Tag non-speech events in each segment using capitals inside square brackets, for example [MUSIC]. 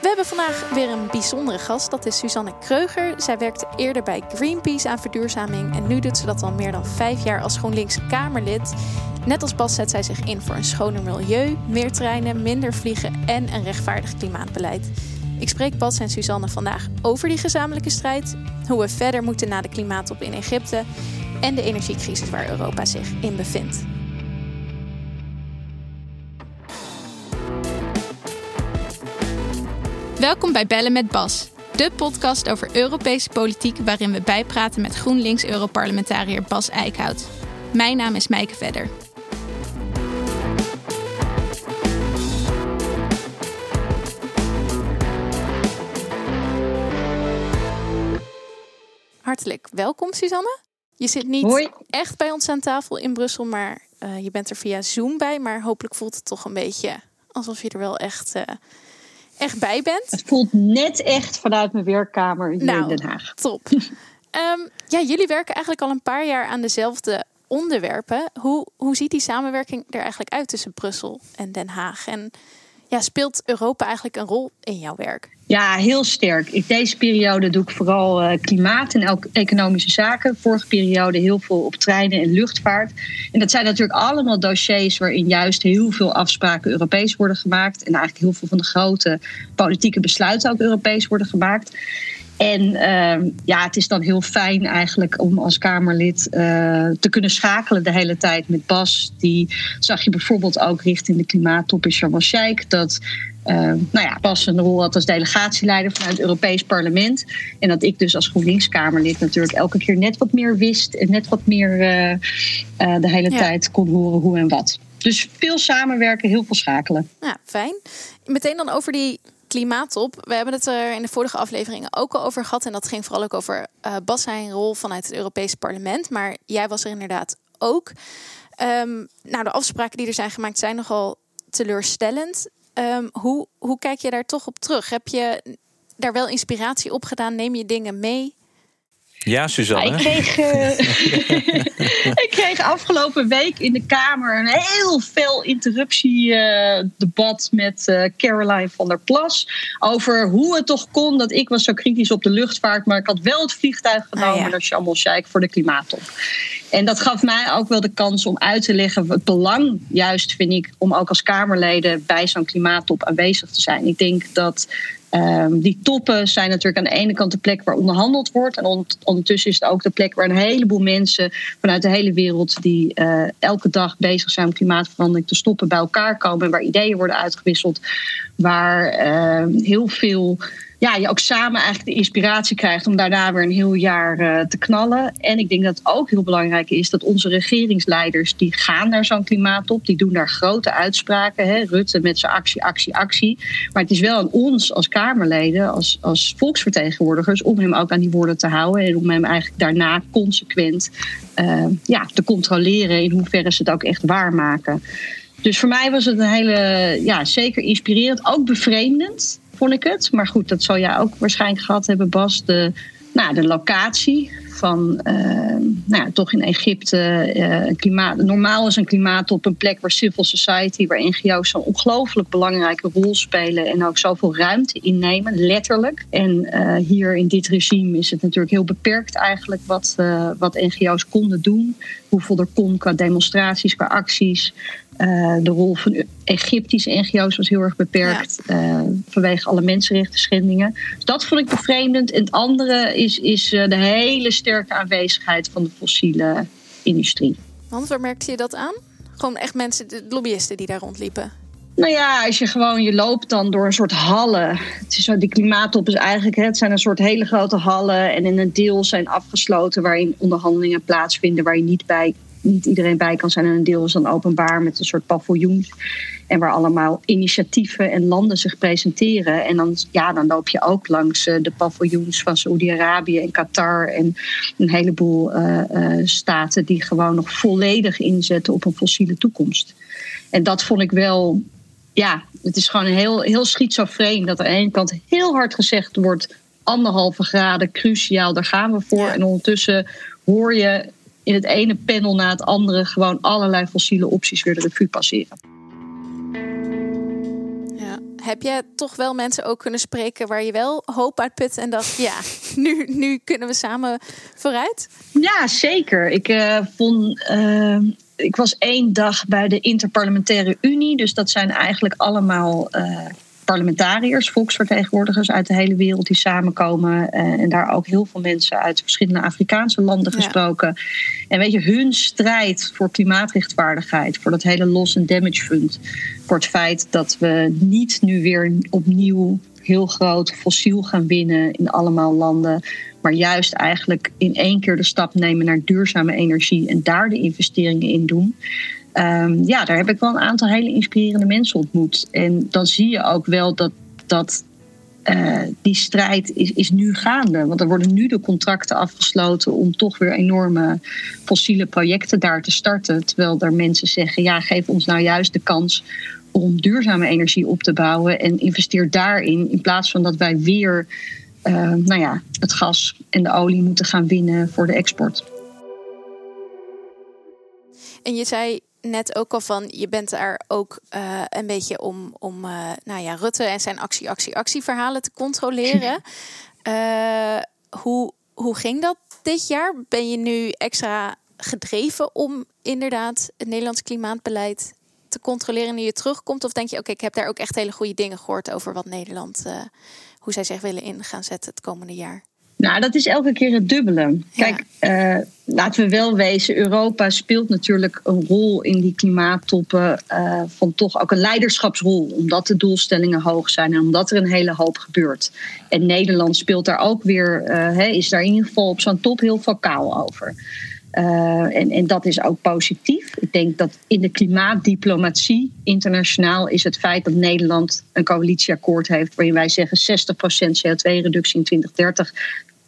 We hebben vandaag weer een bijzondere gast. Dat is Suzanne Kreuger. Zij werkte eerder bij Greenpeace aan verduurzaming. En nu doet ze dat al meer dan vijf jaar als GroenLinks Kamerlid. Net als Bas zet zij zich in voor een schoner milieu, meer treinen, minder vliegen en een rechtvaardig klimaatbeleid. Ik spreek Bas en Suzanne vandaag over die gezamenlijke strijd, hoe we verder moeten na de klimaattop in Egypte en de energiecrisis waar Europa zich in bevindt. Welkom bij Bellen met Bas, de podcast over Europese politiek waarin we bijpraten met GroenLinks-Europarlementariër Bas Eickhout. Mijn naam is Mijke Vedder. Hartelijk welkom, Suzanne. Je zit niet echt bij ons aan tafel in Brussel, maar uh, je bent er via Zoom bij. Maar hopelijk voelt het toch een beetje alsof je er wel echt, uh, echt bij bent. Het voelt net echt vanuit mijn werkkamer hier nou, in Den Haag. Top. um, [LAUGHS] ja, jullie werken eigenlijk al een paar jaar aan dezelfde onderwerpen. Hoe, hoe ziet die samenwerking er eigenlijk uit tussen Brussel en Den Haag? En ja, speelt Europa eigenlijk een rol in jouw werk? Ja, heel sterk. In deze periode doe ik vooral uh, klimaat en economische zaken. Vorige periode heel veel op treinen en luchtvaart. En dat zijn natuurlijk allemaal dossiers waarin juist heel veel afspraken Europees worden gemaakt. En eigenlijk heel veel van de grote politieke besluiten ook Europees worden gemaakt. En uh, ja, het is dan heel fijn eigenlijk om als Kamerlid uh, te kunnen schakelen de hele tijd met Bas. Die zag je bijvoorbeeld ook richting de klimaattop in Sharm el-Sheikh. Dat uh, nou ja, Bas een rol had als delegatieleider vanuit het Europees Parlement. En dat ik dus als GroenLinks-Kamerlid natuurlijk elke keer net wat meer wist. En net wat meer uh, de hele ja. tijd kon horen hoe en wat. Dus veel samenwerken, heel veel schakelen. Ja, fijn. Meteen dan over die klimaattop. We hebben het er in de vorige afleveringen ook al over gehad. En dat ging vooral ook over uh, Bas zijn rol vanuit het Europese parlement. Maar jij was er inderdaad ook. Um, nou, de afspraken die er zijn gemaakt zijn nogal teleurstellend. Um, hoe, hoe kijk je daar toch op terug? Heb je daar wel inspiratie op gedaan? Neem je dingen mee? Ja, Suzanne. Ik kreeg, uh, [LAUGHS] ik kreeg afgelopen week in de Kamer een heel veel interruptiedebat uh, met uh, Caroline van der Plas. Over hoe het toch kon dat ik was zo kritisch op de luchtvaart. Maar ik had wel het vliegtuig genomen ah, ja. naar Sharm el-Sheikh voor de klimaattop. En dat gaf mij ook wel de kans om uit te leggen het belang, juist vind ik, om ook als Kamerleden bij zo'n klimaattop aanwezig te zijn. Ik denk dat Um, die toppen zijn natuurlijk aan de ene kant de plek waar onderhandeld wordt. En ondertussen is het ook de plek waar een heleboel mensen vanuit de hele wereld die uh, elke dag bezig zijn om klimaatverandering te stoppen bij elkaar komen. En waar ideeën worden uitgewisseld. Waar uh, heel veel ja, je ook samen eigenlijk de inspiratie krijgt om daarna weer een heel jaar uh, te knallen. En ik denk dat het ook heel belangrijk is dat onze regeringsleiders die gaan naar zo'n klimaattop, die doen daar grote uitspraken. Hè? Rutte met zijn actie, actie, actie. Maar het is wel aan ons als Kamerleden, als, als volksvertegenwoordigers, om hem ook aan die woorden te houden en om hem eigenlijk daarna consequent uh, ja, te controleren in hoeverre ze het ook echt waarmaken. Dus voor mij was het een hele, ja, zeker inspirerend, ook bevreemdend vond ik het. Maar goed, dat zal jij ook waarschijnlijk gehad hebben, Bas. De, nou, de locatie van, uh, nou ja, toch in Egypte. Uh, klimaat, normaal is een klimaat op een plek waar civil society, waar NGO's zo'n ongelooflijk belangrijke rol spelen en ook zoveel ruimte innemen, letterlijk. En uh, hier in dit regime is het natuurlijk heel beperkt eigenlijk wat, wat NGO's konden doen. Hoeveel er kon qua demonstraties, qua acties. Uh, de rol van Egyptische NGO's was heel erg beperkt ja. uh, vanwege alle mensenrechten schendingen. Dus dat vond ik bevreemdend. En het andere is, is uh, de hele sterke aanwezigheid van de fossiele industrie. Want waar merkte je dat aan? Gewoon echt mensen, de lobbyisten die daar rondliepen? Nou ja, als je gewoon, je loopt dan door een soort hallen. Het is zo, die klimaattop is eigenlijk, het zijn een soort hele grote hallen. En in een deel zijn afgesloten waarin onderhandelingen plaatsvinden waar je niet bij niet iedereen bij kan zijn. En een deel is dan openbaar met een soort paviljoens. En waar allemaal initiatieven en landen zich presenteren. En dan, ja, dan loop je ook langs de paviljoens van Saoedi-Arabië en Qatar. En een heleboel uh, uh, staten die gewoon nog volledig inzetten op een fossiele toekomst. En dat vond ik wel. Ja, het is gewoon heel, heel schizofreen dat aan de ene kant heel hard gezegd wordt: anderhalve graden, cruciaal, daar gaan we voor. En ondertussen hoor je in het ene panel na het andere gewoon allerlei fossiele opties weer de revue passeren. Ja, heb je toch wel mensen ook kunnen spreken waar je wel hoop uit put en dacht, ja, [LAUGHS] nu, nu kunnen we samen vooruit? Ja, zeker. Ik uh, vond. Uh, ik was één dag bij de Interparlementaire Unie. Dus dat zijn eigenlijk allemaal uh, parlementariërs, volksvertegenwoordigers uit de hele wereld die samenkomen. Uh, en daar ook heel veel mensen uit verschillende Afrikaanse landen gesproken. Ja. En weet je, hun strijd voor klimaatrechtvaardigheid, voor dat hele loss and damage fund, voor het feit dat we niet nu weer opnieuw heel groot fossiel gaan winnen in allemaal landen, maar juist eigenlijk in één keer de stap nemen naar duurzame energie en daar de investeringen in doen. Um, ja, daar heb ik wel een aantal hele inspirerende mensen ontmoet. En dan zie je ook wel dat, dat uh, die strijd is, is nu gaande. Want er worden nu de contracten afgesloten om toch weer enorme fossiele projecten daar te starten. Terwijl er mensen zeggen, ja, geef ons nou juist de kans om duurzame energie op te bouwen en investeer daarin. In plaats van dat wij weer uh, nou ja, het gas en de olie moeten gaan winnen voor de export. En je zei net ook al van, je bent daar ook uh, een beetje om, om uh, nou ja, Rutte en zijn actie, actie, actieverhalen te controleren. uh, [LAUGHS] hoe, hoe ging dat dit jaar? Ben je nu extra gedreven om inderdaad het Nederlands klimaatbeleid te controleren nu je terugkomt? Of denk je, oké, okay, ik heb daar ook echt hele goede dingen gehoord over wat Nederland, hoe zij zich willen in gaan zetten het komende jaar? Nou, dat is elke keer het dubbele. Kijk, ja. uh, laten we wel wezen, Europa speelt natuurlijk een rol in die klimaattoppen uh, van toch ook een leiderschapsrol, omdat de doelstellingen hoog zijn en omdat er een hele hoop gebeurt. En Nederland speelt daar ook weer, uh, hè, is daar in ieder geval op zo'n top heel vocaal over. Uh, en, en dat is ook positief. Ik denk dat in de klimaatdiplomatie internationaal is het feit dat Nederland een coalitieakkoord heeft waarin wij zeggen 60% CO2-reductie in 2030.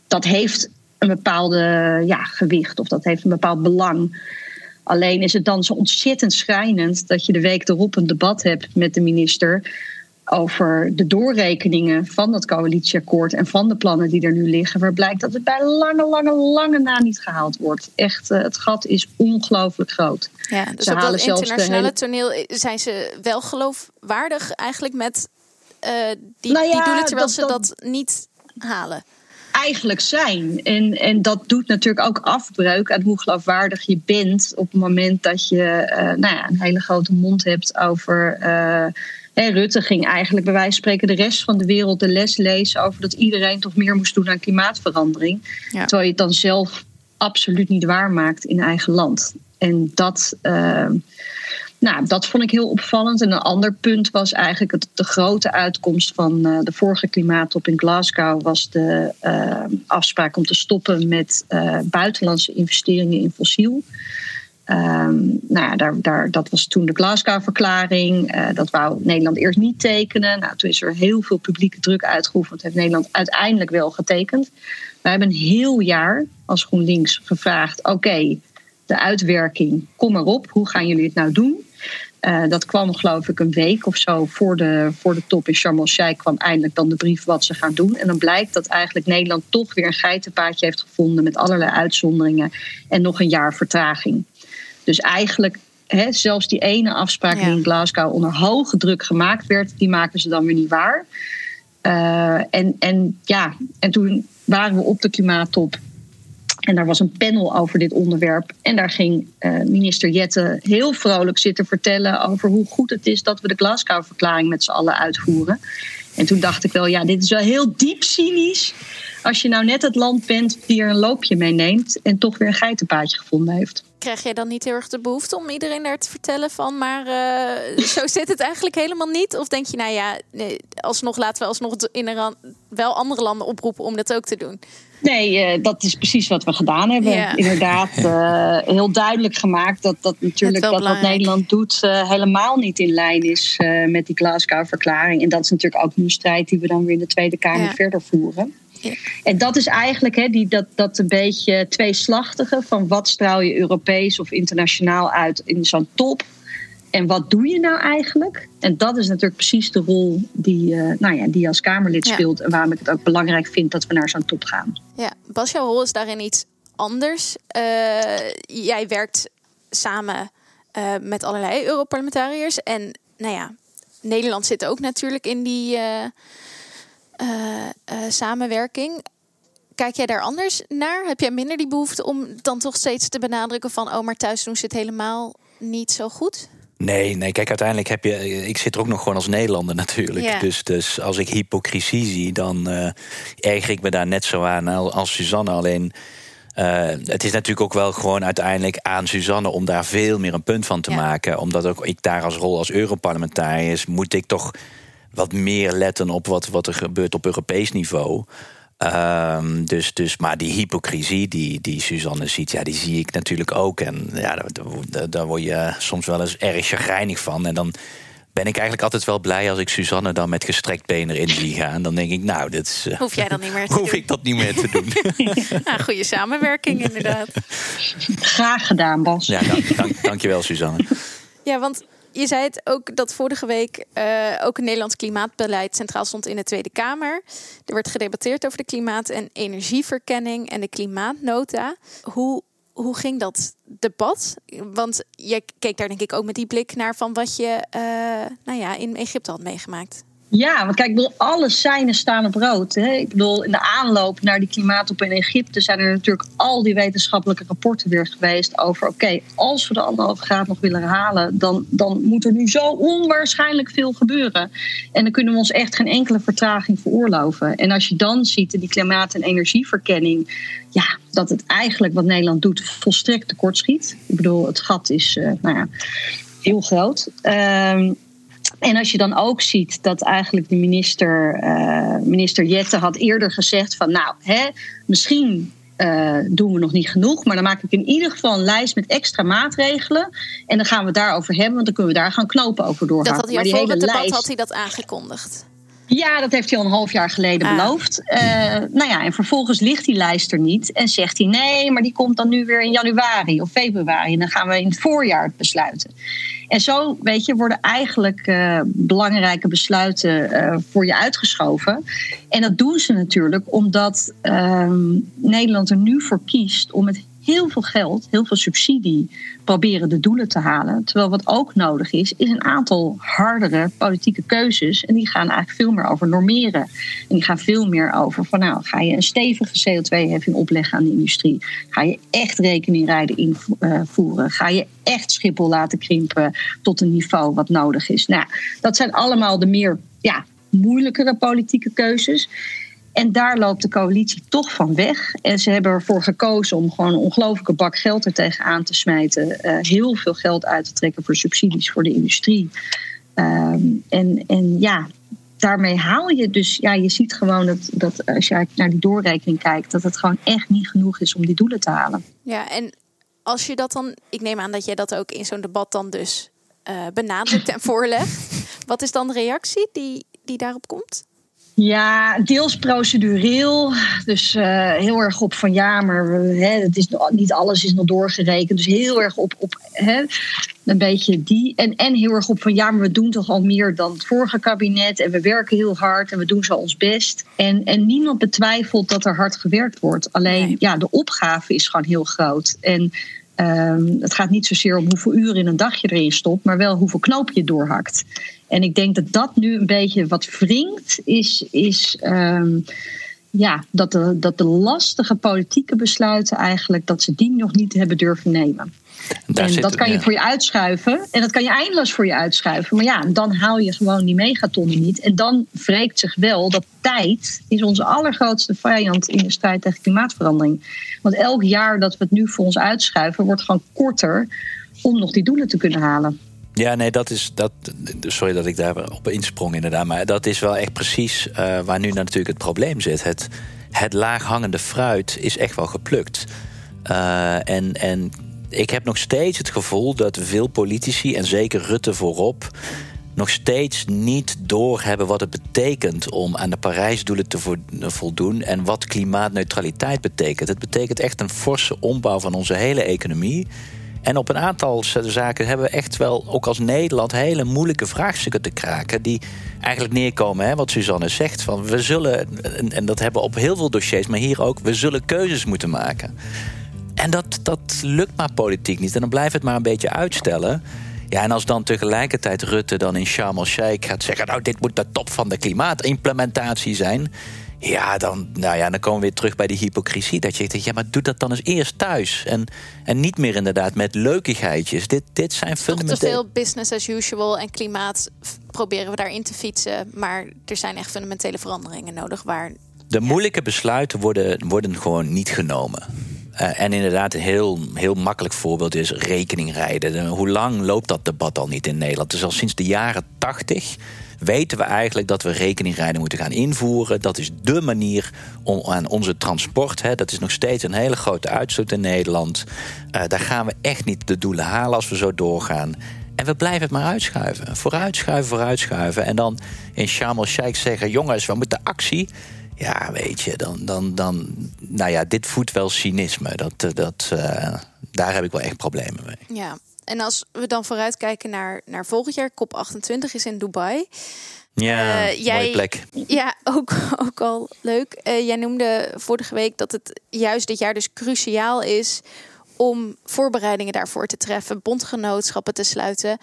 Dat heeft een bepaalde ja, gewicht of dat heeft een bepaald belang. Alleen is het dan zo ontzettend schrijnend dat je de week erop een debat hebt met de minister over de doorrekeningen van dat coalitieakkoord en van de plannen die er nu liggen, waar blijkt dat het bij lange, lange, lange na niet gehaald wordt. Echt, uh, het gat is ongelooflijk groot. Ja, dus ze op dat internationale hele... toneel zijn ze wel geloofwaardig eigenlijk met uh, die, nou ja, die doelen, terwijl dat, ze dat, dat niet halen eigenlijk zijn. En, en dat doet natuurlijk ook afbreuk aan hoe geloofwaardig je bent op het moment dat je uh, nou ja, een hele grote mond hebt over. Uh, Rutte ging eigenlijk bij wijze van spreken de rest van de wereld de les lezen over dat iedereen toch meer moest doen aan klimaatverandering. Ja. Terwijl je het dan zelf absoluut niet waarmaakt in eigen land. En dat, uh, nou, dat vond ik heel opvallend. En een ander punt was eigenlijk het, de grote uitkomst van uh, de vorige klimaattop in Glasgow was de uh, afspraak om te stoppen met buitenlandse investeringen in fossiel. Um, nou ja, daar, daar, dat was toen de Glasgow-verklaring. Uh, dat wou Nederland eerst niet tekenen. Nou, toen is er heel veel publieke druk uitgeoefend. Heeft Nederland uiteindelijk wel getekend. We hebben een heel jaar als GroenLinks gevraagd: oké, de uitwerking, kom erop. Hoe gaan jullie het nou doen? Uh, dat kwam geloof ik een week of zo voor de, voor de top in Sharm el-Sheikh kwam eindelijk dan de brief wat ze gaan doen. En dan blijkt dat eigenlijk Nederland toch weer een geitenpaadje heeft gevonden met allerlei uitzonderingen en nog een jaar vertraging. Dus eigenlijk He, zelfs die ene afspraak ja. die in Glasgow onder hoge druk gemaakt werd, die maken ze dan weer niet waar. Uh, en, en, ja, en toen waren we op de klimaattop. En daar was een panel over dit onderwerp. En daar ging uh, minister Jette heel vrolijk zitten vertellen over hoe goed het is dat we de Glasgow-verklaring met z'n allen uitvoeren. En toen dacht ik wel, ja, dit is wel heel diep cynisch. Als je nou net het land bent die er een loopje mee neemt en toch weer een geitenpaadje gevonden heeft krijg jij dan niet heel erg de behoefte om iedereen daar te vertellen van, maar uh, zo [LAUGHS] zit het eigenlijk helemaal niet? Of denk je, nou ja, nee, alsnog laten we alsnog in wel andere landen oproepen om dat ook te doen? Nee, uh, dat is precies wat we gedaan hebben. Ja. Inderdaad, uh, [LAUGHS] heel duidelijk gemaakt dat, dat natuurlijk dat wat Nederland doet helemaal niet in lijn is met die Glasgow-verklaring. En dat is natuurlijk ook een strijd die we dan weer in de Tweede Kamer ja. verder voeren. Ja. En dat is eigenlijk he, die, dat, dat een beetje tweeslachtige van wat straal je Europees of internationaal uit in zo'n top. En wat doe je nou eigenlijk? En dat is natuurlijk precies de rol die, uh, nou ja, die als Kamerlid ja. speelt. En waarom ik het ook belangrijk vind dat we naar zo'n top gaan. Ja, Bas, jouw rol is daarin iets anders. Uh, jij werkt samen uh, met allerlei Europarlementariërs. En nou ja, Nederland zit ook natuurlijk in die samenwerking. Kijk jij daar anders naar? Heb jij minder die behoefte om dan toch steeds te benadrukken van... oh, maar thuis doen ze het helemaal niet zo goed? Nee, nee, kijk, uiteindelijk heb je. Ik zit er ook nog gewoon als Nederlander natuurlijk. Dus, dus als ik hypocrisie zie, dan uh, erger ik me daar net zo aan als Suzanne. Alleen. Uh, het is natuurlijk ook wel gewoon uiteindelijk aan Suzanne om daar veel meer een punt van te maken. Omdat ook ik daar als rol als Europarlementariër moet ik toch wat meer letten op wat, wat er gebeurt op Europees niveau. Um, dus, dus, maar die hypocrisie die, die Suzanne ziet, ja, die zie ik natuurlijk ook. En ja, daar, daar word je soms wel eens erg chagrijnig van. En dan ben ik eigenlijk altijd wel blij als ik Suzanne dan met gestrekt been erin zie gaan. Dan denk ik, nou, dit is, hoef jij dan niet meer te hoef ik dat niet meer te doen. [LAUGHS] nou, goede samenwerking inderdaad. Graag gedaan, Bas. Ja, dank, dank, dankjewel, Suzanne. Ja, want je zei het ook dat vorige week uh, ook het Nederlands klimaatbeleid centraal stond in de Tweede Kamer. Er werd gedebatteerd over de klimaat- en energieverkenning en de klimaatnota. Hoe, hoe ging dat debat? Want je keek daar denk ik ook met die blik naar van wat je uh, nou ja, in Egypte had meegemaakt. Ja, want kijk, ik bedoel, alle seinen staan op rood. Hè. Ik bedoel, in de aanloop naar die klimaatop in Egypte zijn er natuurlijk al die wetenschappelijke rapporten weer geweest over: oké, als we de anderhalve graad nog willen halen, dan, dan moet er nu zo onwaarschijnlijk veel gebeuren. En dan kunnen we ons echt geen enkele vertraging veroorloven. En als je dan ziet in die klimaat- en energieverkenning, ja, dat het eigenlijk wat Nederland doet volstrekt tekortschiet. Ik bedoel, het gat is, uh, nou ja, heel groot. Um, en als je dan ook ziet dat eigenlijk de minister, uh, minister Jette had eerder gezegd van nou, hè, misschien uh, doen we nog niet genoeg, maar dan maak ik in ieder geval een lijst met extra maatregelen. En dan gaan we het daarover hebben, want dan kunnen we daar gaan knopen over doorgaan. Dat had hij al voor het debat had hij dat aangekondigd. Ja, dat heeft hij al een half jaar geleden ah. beloofd. Uh, nou ja, en vervolgens ligt die lijst er niet. En zegt hij nee, maar die komt dan nu weer in januari of februari. En dan gaan we in het voorjaar het besluiten. En zo, weet je, worden eigenlijk uh, belangrijke besluiten uh, voor je uitgeschoven. En dat doen ze natuurlijk omdat ehm, Nederland er nu voor kiest om met heel veel geld, heel veel subsidie proberen de doelen te halen. Terwijl wat ook nodig is, is een aantal hardere politieke keuzes. En die gaan eigenlijk veel meer over normeren. En die gaan veel meer over van nou, ga je een stevige CO2-heffing opleggen aan de industrie? Ga je echt rekeningrijden invoeren? Ga je echt Schiphol laten krimpen tot een niveau wat nodig is? Nou, dat zijn allemaal de meer ja, moeilijkere politieke keuzes. En daar loopt de coalitie toch van weg. En ze hebben ervoor gekozen om gewoon een ongelofelijke bak geld er tegenaan te smijten. Uh, heel veel geld uit te trekken voor subsidies voor de industrie. Um, en, en ja, daarmee haal je dus, ja, je ziet gewoon dat, dat als je naar die doorrekening kijkt, dat het gewoon echt niet genoeg is om die doelen te halen. Ja, en als je dat dan, ik neem aan dat jij dat ook in zo'n debat dan dus uh, benadrukt en voorlegt. [LAUGHS] Wat is dan de reactie die, die daarop komt? Ja, deels procedureel. Dus uh, heel erg op van ja, maar hè, het is, niet alles is nog doorgerekend. Dus heel erg op, op hè, een beetje die. En, en heel erg op van ja, maar we doen toch al meer dan het vorige kabinet. En we werken heel hard en we doen zo ons best. En, en niemand betwijfelt dat er hard gewerkt wordt. Alleen nee. ja, de opgave is gewoon heel groot. En um, het gaat niet zozeer om hoeveel uren in een dag je erin stopt, maar wel hoeveel knoop je doorhakt. En ik denk dat dat nu een beetje wat wringt, is, is um, ja, dat, dat de lastige politieke besluiten eigenlijk, dat ze die nog niet hebben durven nemen. Daar en dat kan je voor je uitschuiven. En dat kan je eindeloos voor je uitschuiven. Maar ja, dan haal je gewoon die megatonnen niet. En dan wreekt zich wel dat tijd is onze allergrootste vijand in de strijd tegen klimaatverandering. Want elk jaar dat we het nu voor ons uitschuiven, wordt gewoon korter om nog die doelen te kunnen halen. Ja, nee, dat is. Dat, sorry dat ik daar op insprong, inderdaad. Maar dat is wel echt precies uh, waar nu natuurlijk het probleem zit. Het, het laaghangende fruit is echt wel geplukt. Uh, en, en ik heb nog steeds het gevoel dat veel politici, en zeker Rutte voorop, nog steeds niet doorhebben wat het betekent om aan de Parijsdoelen te voldoen en wat klimaatneutraliteit betekent. Het betekent echt een forse ombouw van onze hele economie. En op een aantal zaken hebben we echt wel, ook als Nederland, hele moeilijke vraagstukken te kraken. Die eigenlijk neerkomen, hè, wat Suzanne zegt. Van we zullen, en dat hebben we op heel veel dossiers, maar hier ook, we zullen keuzes moeten maken. En dat, dat lukt maar politiek niet. En dan blijft het maar een beetje uitstellen. Ja, en als dan tegelijkertijd Rutte dan in Sharm el-Sheikh gaat zeggen... nou, dit moet de top van de klimaatimplementatie zijn... Ja, dan, nou ja, dan komen we weer terug bij die hypocrisie. Dat je denkt, ja, maar doe dat dan eens eerst thuis. En, en niet meer inderdaad met leukigheidjes. Dit, dit zijn fundamentele... te veel business as usual en klimaat proberen we daarin te fietsen. Maar er zijn echt fundamentele veranderingen nodig waar... De moeilijke besluiten worden, worden gewoon niet genomen. Uh, en inderdaad, een heel, heel makkelijk voorbeeld is rekening rijden. Hoe lang loopt dat debat al niet in Nederland? Dus al sinds de jaren tachtig weten we eigenlijk dat we rekeningrijden moeten gaan invoeren. Dat is dé manier om aan onze transport, hè, dat is nog steeds een hele grote uitstoot in Nederland. Uh, daar gaan we echt niet de doelen halen als we zo doorgaan. En we blijven het maar uitschuiven. Vooruitschuiven, vooruitschuiven. En dan in Sharm el-Sheikh zeggen: jongens, we moeten actie. Ja, weet je, dan, dan, dan. Nou ja, dit voedt wel cynisme. Dat, dat, uh, daar heb ik wel echt problemen mee. Ja, en als we dan vooruitkijken naar, naar volgend jaar, COP28 is in Dubai. Ja, uh, jij, mooie plek. Ja, ook, [LAUGHS] ook al leuk. Uh, jij noemde vorige week dat het juist dit jaar dus cruciaal is om voorbereidingen daarvoor te treffen, bondgenootschappen te sluiten.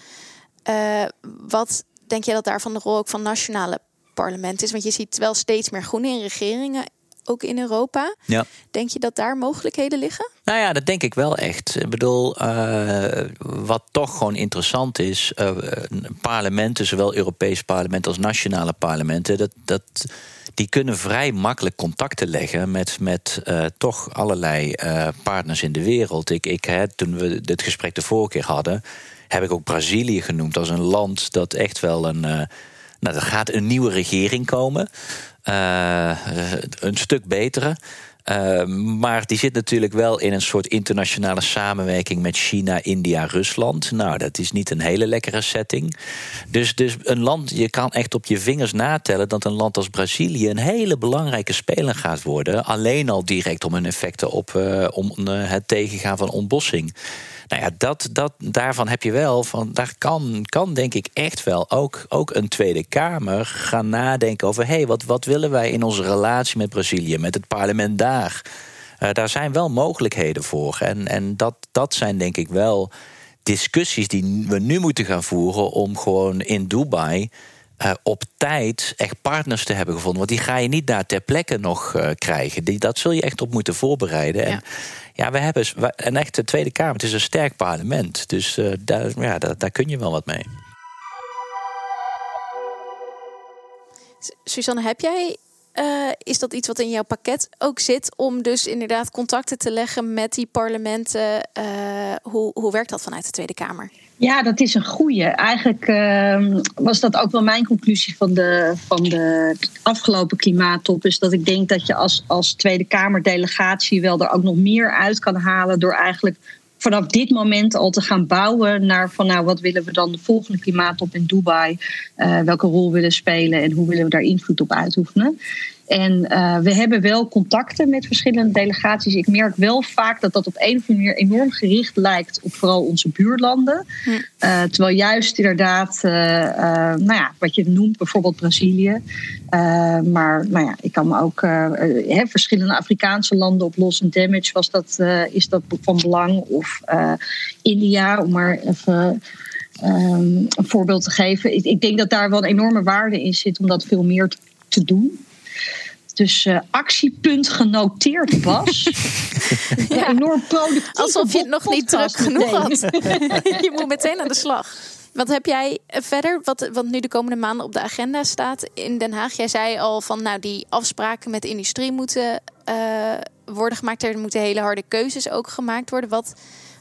Uh, wat denk jij dat daarvan de rol ook van nationale parlementen is? Want je ziet wel steeds meer groene in regeringen ook in Europa. Ja. Denk je dat daar mogelijkheden liggen? Nou ja, dat denk ik wel echt. Ik bedoel, uh, wat toch gewoon interessant is, uh, parlementen, zowel Europees parlement als nationale parlementen, dat, dat, die kunnen vrij makkelijk contacten leggen met, met uh, toch allerlei partners in de wereld. Ik, ik, hè, toen we dit gesprek de vorige keer hadden, heb ik ook Brazilië genoemd als een land dat echt wel een. Nou, er gaat een nieuwe regering komen. Uh, een stuk betere. Uh, maar die zit natuurlijk wel in een soort internationale samenwerking met China, India, Rusland. Nou, dat is niet een hele lekkere setting. Dus, dus een land, je kan echt op je vingers natellen dat een land als Brazilië een hele belangrijke speler gaat worden. Alleen al direct om hun effecten op uh, om, het tegengaan van ontbossing. Nou ja, dat, dat, daarvan heb je wel van. Daar kan, kan denk ik echt wel ook, ook een Tweede Kamer gaan nadenken over: hé, hey, wat, wat willen wij in onze relatie met Brazilië, met het parlement daar? Uh, daar zijn wel mogelijkheden voor. En, en dat, dat zijn denk ik wel discussies die we nu moeten gaan voeren om gewoon in Dubai. Uh, op tijd echt partners te hebben gevonden. Want die ga je niet daar ter plekke nog uh, krijgen. Die, dat zul je echt op moeten voorbereiden. Ja. En ja, we hebben een echte Tweede Kamer. Het is een sterk parlement. Dus uh, daar, ja, daar, daar kun je wel wat mee. Suzanne, heb jij uh, is dat iets wat in jouw pakket ook zit om dus inderdaad contacten te leggen met die parlementen? Uh, hoe, hoe werkt dat vanuit de Tweede Kamer? Ja, dat is een goede. Eigenlijk uh, was dat ook wel mijn conclusie van de, van de afgelopen klimaattop. Is dat ik denk dat je als, als Tweede Kamerdelegatie wel er ook nog meer uit kan halen. door eigenlijk vanaf dit moment al te gaan bouwen naar van nou wat willen we dan de volgende klimaattop in Dubai, uh, welke rol willen spelen en hoe willen we daar invloed op uitoefenen. En uh, we hebben wel contacten met verschillende delegaties. Ik merk wel vaak dat dat op een of andere manier enorm gericht lijkt op vooral onze buurlanden. Uh, terwijl juist inderdaad, uh, nou ja, wat je noemt, bijvoorbeeld Brazilië. maar nou ja, ik kan me ook verschillende Afrikaanse landen op loss and damage was dat, is dat van belang. Of India, om maar even. Um, een voorbeeld te geven. Ik, ik denk dat daar wel een enorme waarde in zit om dat veel meer te, te doen. Dus uh, actiepunt genoteerd was. [LAUGHS] ja. Enorm productief. Alsof je het nog niet druk genoeg had. [LAUGHS] je moet meteen aan de slag. Wat heb jij verder, wat, wat nu de komende maanden op de agenda staat in Den Haag? Jij zei al van, nou, die afspraken met de industrie moeten uh, worden gemaakt. Er moeten hele harde keuzes ook gemaakt worden. Wat,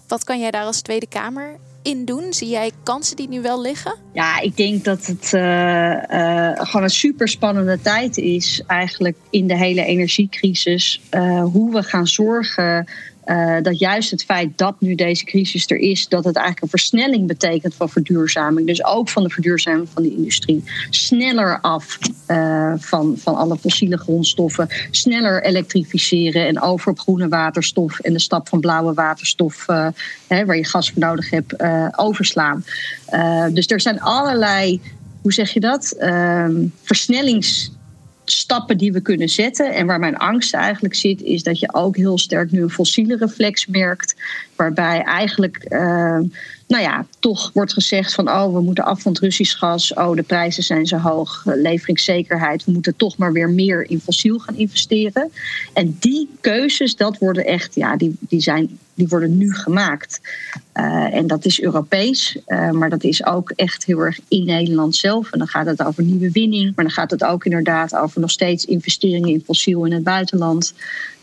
wat kan jij daar als Tweede Kamer in doen? Zie jij kansen die nu wel liggen? Ja, ik denk dat het uh, uh, gewoon een super spannende tijd is, eigenlijk in de hele energiecrisis. Uh, hoe we gaan zorgen uh, dat juist het feit dat nu deze crisis er is, dat het eigenlijk een versnelling betekent van verduurzaming. Dus ook van de verduurzaming van de industrie. Sneller af uh, van, van alle fossiele grondstoffen. Sneller elektrificeren en over op groene waterstof en de stap van blauwe waterstof, uh, hè, waar je gas voor nodig hebt, overslaan. dus er zijn allerlei, hoe zeg je dat? versnellings stappen die we kunnen zetten. En waar mijn angst eigenlijk zit, is dat je ook heel sterk nu een fossiele reflex merkt. Waarbij eigenlijk uh, nou ja, toch wordt gezegd van oh, we moeten af van het Russisch gas. Oh, de prijzen zijn zo hoog. Leveringszekerheid. We moeten toch maar weer meer in fossiel gaan investeren. En die keuzes, dat worden echt, ja, die, die, zijn, die worden nu gemaakt. Uh, en dat is Europees, uh, maar dat is ook echt heel erg in Nederland zelf. En dan gaat het over nieuwe winning, maar dan gaat het ook inderdaad over nog steeds investeringen in fossiel in het buitenland.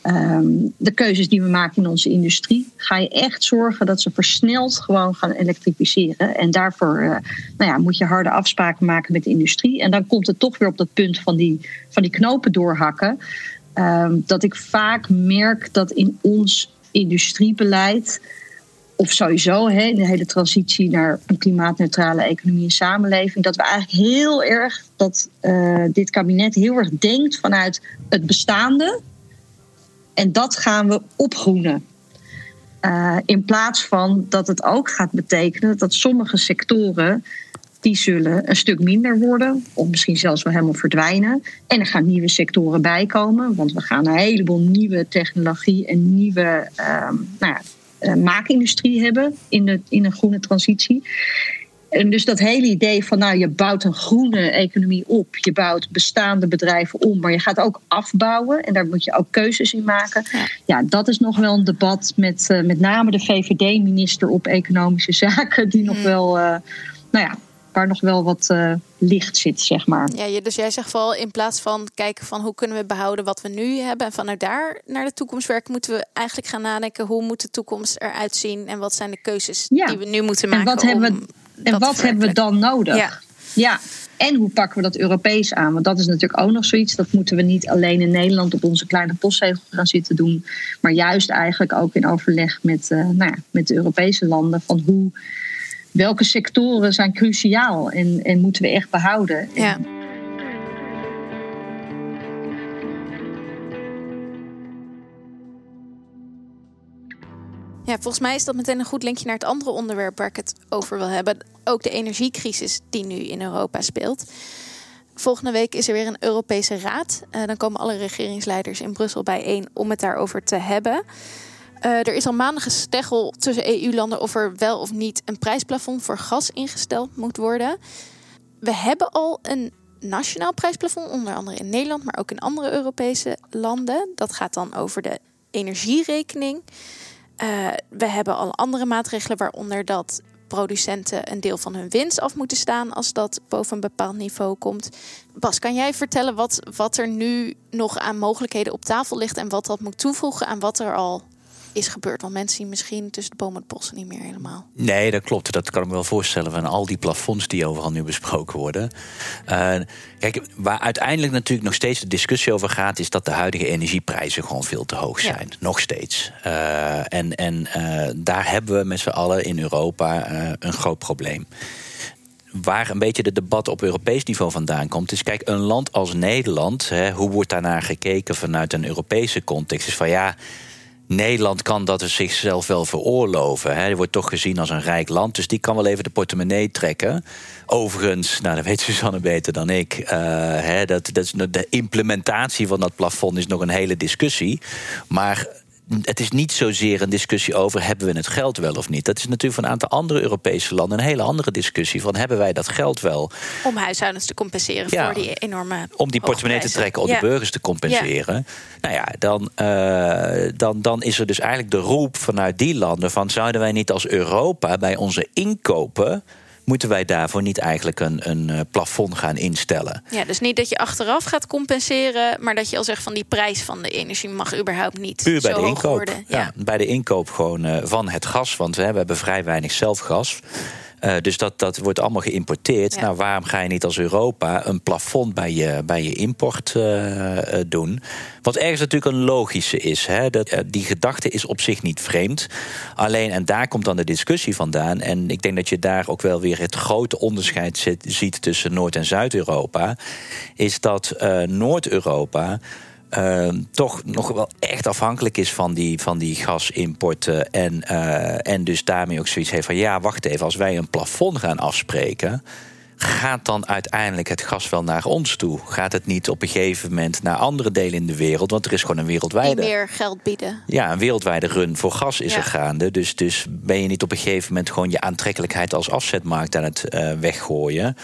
Um, de keuzes die we maken in onze industrie, ga je echt zorgen dat ze versneld gewoon gaan elektrificeren. En daarvoor uh, nou ja, moet je harde afspraken maken met de industrie. En dan komt het toch weer op dat punt van die, van die knopen doorhakken. Um, dat ik vaak merk dat in ons industriebeleid, of sowieso hè, de hele transitie naar een klimaatneutrale economie en samenleving, dat we eigenlijk heel erg, dat uh, dit kabinet heel erg denkt vanuit het bestaande. En dat gaan we opgroenen. Uh, in plaats van dat het ook gaat betekenen dat sommige sectoren die zullen een stuk minder worden, of misschien zelfs wel helemaal verdwijnen. En er gaan nieuwe sectoren bij komen, want we gaan een heleboel nieuwe technologie en nieuwe uh, nou ja, uh, maakindustrie hebben in, de, in een groene transitie. En dus dat hele idee van, nou, je bouwt een groene economie op, je bouwt bestaande bedrijven om, maar je gaat ook afbouwen en daar moet je ook keuzes in maken. Ja, ja dat is nog wel een debat met uh, met name de VVD-minister op Economische [LAUGHS] Zaken, die nog wel, uh, nou ja, waar nog wel wat uh, licht zit, zeg maar. Ja, dus jij zegt vooral in plaats van kijken van hoe kunnen we behouden wat we nu hebben en vanuit daar naar de toekomst werken, moeten we eigenlijk gaan nadenken hoe moet de toekomst eruit zien en wat zijn de keuzes ja. die we nu moeten maken. En wat hebben we, en wat hebben we dan nodig? Ja. ja. En hoe pakken we dat Europees aan? Want dat is natuurlijk ook nog zoiets. Dat moeten we niet alleen in Nederland op onze kleine postzegel gaan zitten doen. Maar juist eigenlijk ook in overleg met, uh, nou ja, met de Europese landen. Van hoe, welke sectoren zijn cruciaal en, en moeten we echt behouden. Ja. Ja, volgens mij is dat meteen een goed linkje naar het andere onderwerp waar ik het over wil hebben. Ook de energiecrisis die nu in Europa speelt. Volgende week is er weer een Europese raad. Uh, dan komen alle regeringsleiders in Brussel bijeen om het daarover te hebben. Uh, er is al maanden gesteggel tussen EU-landen of er wel of niet een prijsplafond voor gas ingesteld moet worden. We hebben al een nationaal prijsplafond, onder andere in Nederland, maar ook in andere Europese landen. Dat gaat dan over de energierekening. Uh, we hebben al andere maatregelen, waaronder dat producenten een deel van hun winst af moeten staan als dat boven een bepaald niveau komt. Bas, kan jij vertellen wat, wat er nu nog aan mogelijkheden op tafel ligt en wat dat moet toevoegen aan wat er al is gebeurd. Want mensen zien misschien tussen de bomen en het bossen niet meer helemaal. Nee, dat klopt. Dat kan ik me wel voorstellen van al die plafonds die overal nu besproken worden. Uh, kijk, waar uiteindelijk natuurlijk nog steeds de discussie over gaat, is dat de huidige energieprijzen gewoon veel te hoog zijn. Ja. Nog steeds. Uh, en en uh, daar hebben we met z'n allen in Europa een groot probleem waar een beetje de debat op Europees niveau vandaan komt, is kijk, een land als Nederland, hè, hoe wordt daarnaar gekeken vanuit een Europese context? Is van ja, Nederland kan dat zichzelf wel veroorloven. Hij wordt toch gezien als een rijk land, dus die kan wel even de portemonnee trekken. Overigens, nou, dat weet [LAUGHS] Suzanne beter dan ik. Uh, hè, dat, dat is, de implementatie van dat plafond is nog een hele discussie. Maar het is niet zozeer een discussie over hebben we het geld wel of niet. Dat is natuurlijk van een aantal andere Europese landen een hele andere discussie van hebben wij dat geld wel. Om huishoudens te compenseren ja, voor die enorme. Om die portemonnee te trekken, om ja. de burgers te compenseren. Ja. Nou ja, dan, uh, dan, dan is er dus eigenlijk de roep vanuit die landen van zouden wij niet als Europa bij onze inkopen moeten wij daarvoor niet eigenlijk een, een uh, plafond gaan instellen. Ja, dus niet dat je achteraf gaat compenseren, maar dat je al zegt van die prijs van de energie mag überhaupt niet. Puur bij zo de inkoop. Worden. Ja. ja. bij de inkoop gewoon uh, van het gas. Want we hebben vrij weinig zelfgas. Uh, dus dat, dat wordt allemaal geïmporteerd. Ja. Nou, waarom ga je niet als Europa een plafond bij je, bij je import uh, doen? Wat ergens natuurlijk een logische is. Hè? Dat, uh, die gedachte is op zich niet vreemd. Alleen, en daar komt dan de discussie vandaan. En ik denk dat je daar ook wel weer het grote onderscheid zit, ziet tussen Noord- en Zuid-Europa. Is dat Noord-Europa uh, toch nog wel echt afhankelijk is van die, van die gasimporten. En, uh, en dus daarmee ook zoiets heeft van ja, wacht even, als wij een plafond gaan afspreken gaat dan uiteindelijk het gas wel naar ons toe? Gaat het niet op een gegeven moment naar andere delen in de wereld? Want er is gewoon een wereldwijde. Die meer geld bieden. Ja, een wereldwijde run voor gas is er gaande. Dus, dus ben je niet op een gegeven moment gewoon je aantrekkelijkheid als afzetmarkt aan het uh, weggooien.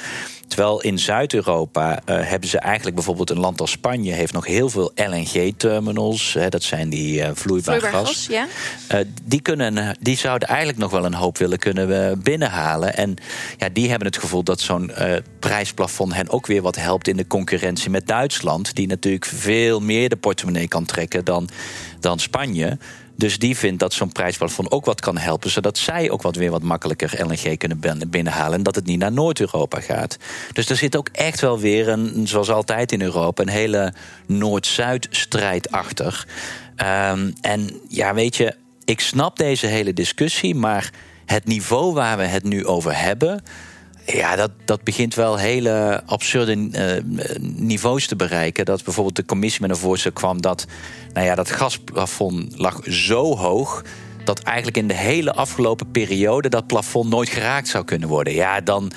Terwijl in Zuid-Europa uh, hebben ze eigenlijk bijvoorbeeld een land als Spanje heeft nog heel veel LNG-terminals. Dat zijn die uh, vloeibaar, vloeibaar, gas. gas ja. uh, die, kunnen, die zouden eigenlijk nog wel een hoop willen kunnen binnenhalen. En ja, die hebben het gevoel dat zo'n prijsplafond hen ook weer wat helpt in de concurrentie met Duitsland. Die natuurlijk veel meer de portemonnee kan trekken dan, dan Spanje. Dus die vindt dat zo'n prijsplafond ook wat kan helpen, zodat zij ook wat weer wat makkelijker LNG kunnen binnenhalen en dat het niet naar Noord-Europa gaat. Dus er zit ook echt wel weer een, zoals altijd in Europa, een hele Noord-Zuid-strijd achter. Um, en ja, weet je, ik snap deze hele discussie, maar het niveau waar we het nu over hebben. Ja, dat, dat begint wel hele absurde uh, niveaus te bereiken. Dat bijvoorbeeld de commissie met een voorstel kwam dat, nou ja, dat gasplafond lag zo hoog dat eigenlijk in de hele afgelopen periode dat plafond nooit geraakt zou kunnen worden. Ja, dan,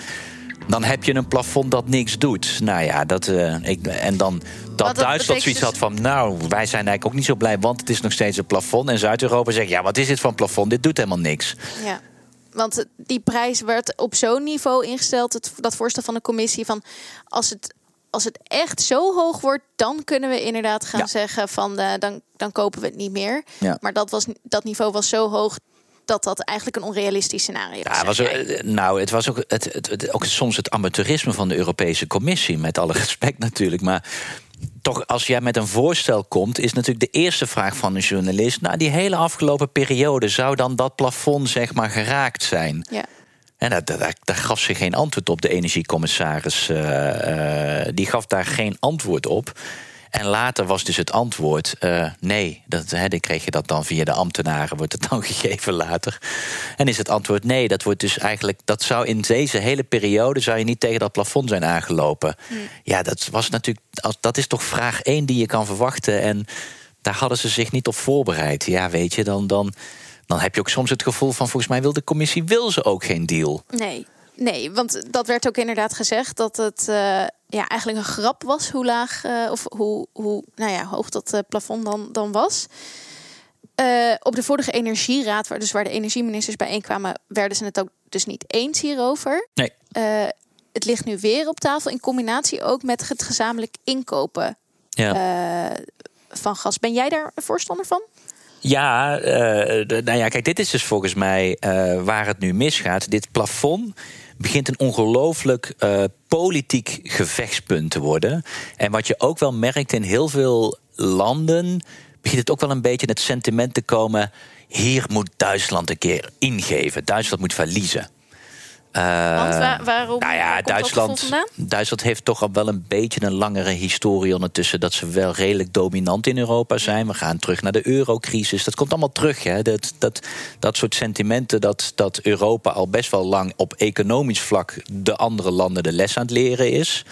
dan heb je een plafond dat niks doet. Nou ja, dat, uh, ik, en dan dat, dat Duitsland zoiets had dus- van... nou, wij zijn eigenlijk ook niet zo blij, want het is nog steeds een plafond. En Zuid-Europa zegt, ja, wat is dit een plafond? Dit doet helemaal niks. Ja want die prijs werd op zo'n niveau ingesteld, het, dat voorstel van de commissie, van als het, als het echt zo hoog wordt, dan kunnen we inderdaad gaan zeggen van uh, dan, dan kopen we het niet meer. Ja. Maar dat, was, dat niveau was zo hoog dat dat eigenlijk een onrealistisch scenario ja, was. Eh, nou, het was ook, het, het, het, ook soms het amateurisme van de Europese Commissie, met alle [LAUGHS] respect natuurlijk. Maar toch, als jij met een voorstel komt, is natuurlijk de eerste vraag van een journalist. Nou, die hele afgelopen periode zou dan dat plafond zeg maar geraakt zijn. Ja. En daar, daar, daar, gaf ze geen antwoord op, de energiecommissaris. Uh, uh, die gaf daar geen antwoord op. En later was dus het antwoord: uh, nee. Dat, hè, dan kreeg je dat dan via de ambtenaren, wordt het [LAUGHS] dan gegeven later. En is het antwoord nee. Dat wordt dus eigenlijk, dat zou in deze hele periode zou je niet tegen dat plafond zijn aangelopen. Hmm. Ja, dat was natuurlijk, dat is toch vraag één die je kan verwachten. En daar hadden ze zich niet op voorbereid. Ja, weet je, dan, dan, dan heb je ook soms het gevoel van volgens mij wil de commissie wil ze ook geen deal. Nee. Nee, want dat werd ook inderdaad gezegd dat het uh, ja, eigenlijk een grap was hoe laag uh, of hoe, hoe nou ja, hoog dat uh, plafond dan, dan was. op de vorige energieraad, waar, dus waar de energieministers bijeenkwamen, werden ze het ook dus niet eens hierover. Nee. het ligt nu weer op tafel in combinatie ook met het gezamenlijk inkopen ja. van gas. Ben jij daar een voorstander van? Ja, nou ja, kijk, dit is dus volgens mij waar het nu misgaat. Dit plafond begint een ongelooflijk uh, politiek gevechtspunt te worden. En wat je ook wel merkt in heel veel landen, begint het ook wel een beetje het sentiment te komen. Hier moet Duitsland een keer ingeven. Duitsland moet verliezen. Uh, Want waarom? Nou ja, Duitsland, Duitsland heeft toch al wel een beetje een langere historie ondertussen. Dat ze wel redelijk dominant in Europa zijn. We gaan terug naar de eurocrisis. Dat komt allemaal terug. Hè? Dat, dat, dat soort sentimenten dat, dat Europa al best wel lang op economisch vlak de andere landen de les aan het leren is.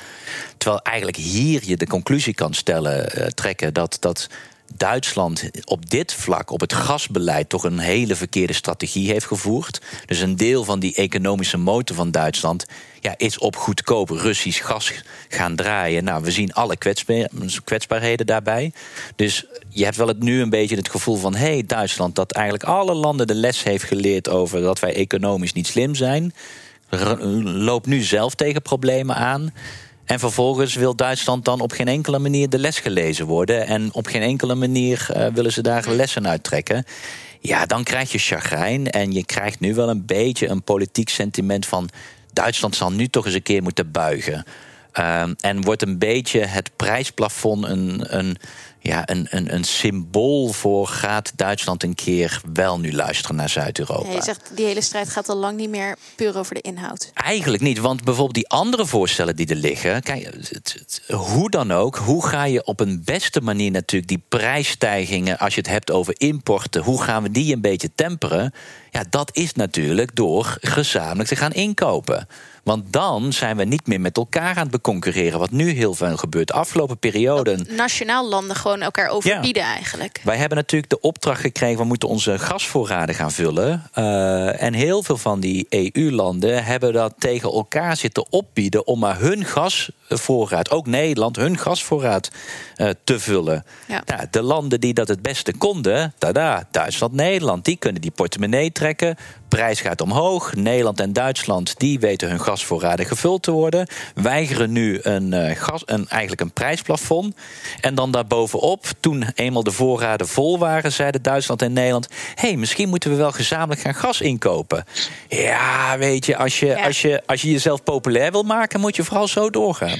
Terwijl eigenlijk hier je de conclusie kan stellen, uh, trekken dat. dat Duitsland op dit vlak, op het gasbeleid, toch een hele verkeerde strategie heeft gevoerd. Dus een deel van die economische motor van Duitsland ja, is op goedkoop Russisch gas gaan draaien. Nou, we zien alle kwetsbaarheden daarbij. Dus je hebt wel het nu een beetje het gevoel van: hé, hey, Duitsland, dat eigenlijk alle landen de les heeft geleerd over dat wij economisch niet slim zijn. Loopt nu zelf tegen problemen aan. En vervolgens wil Duitsland dan op geen enkele manier de les gelezen worden. En op geen enkele manier uh, willen ze daar lessen uit trekken. Ja, dan krijg je chagrijn. En je krijgt nu wel een beetje een politiek sentiment van. Duitsland zal nu toch eens een keer moeten buigen. Uh, en wordt een beetje het prijsplafond een, een ja, een, een, een symbool voor gaat Duitsland een keer wel nu luisteren naar Zuid-Europa. je zegt die hele strijd gaat al lang niet meer puur over de inhoud. Eigenlijk niet, want bijvoorbeeld die andere voorstellen die er liggen, kijk, hoe dan ook, hoe ga je op een beste manier natuurlijk die prijsstijgingen, als je het hebt over importen, hoe gaan we die een beetje temperen? Ja, dat is natuurlijk door gezamenlijk te gaan inkopen. Want dan zijn we niet meer met elkaar aan het beconcurreren. Wat nu heel veel gebeurt. Afgelopen periode. Nationaal landen gewoon elkaar overbieden eigenlijk. Wij hebben natuurlijk de opdracht gekregen: we moeten onze gasvoorraden gaan vullen. Uh, en heel veel van die EU-landen hebben dat tegen elkaar zitten opbieden om maar hun gasvoorraad, ook Nederland, hun gasvoorraad uh, te vullen. Ja. Nou, de landen die dat het beste konden, tada, Duitsland, Nederland, die kunnen die portemonnee trekken prijs gaat omhoog. Nederland en Duitsland die weten hun gasvoorraden gevuld te worden. Weigeren nu een, uh, gas, een, eigenlijk een prijsplafond. En dan daarbovenop, toen eenmaal de voorraden vol waren, zeiden Duitsland en Nederland: hé, hey, misschien moeten we wel gezamenlijk gaan gas inkopen. Ja, weet je, als je, Als je, als je jezelf populair wil maken, moet je vooral zo doorgaan.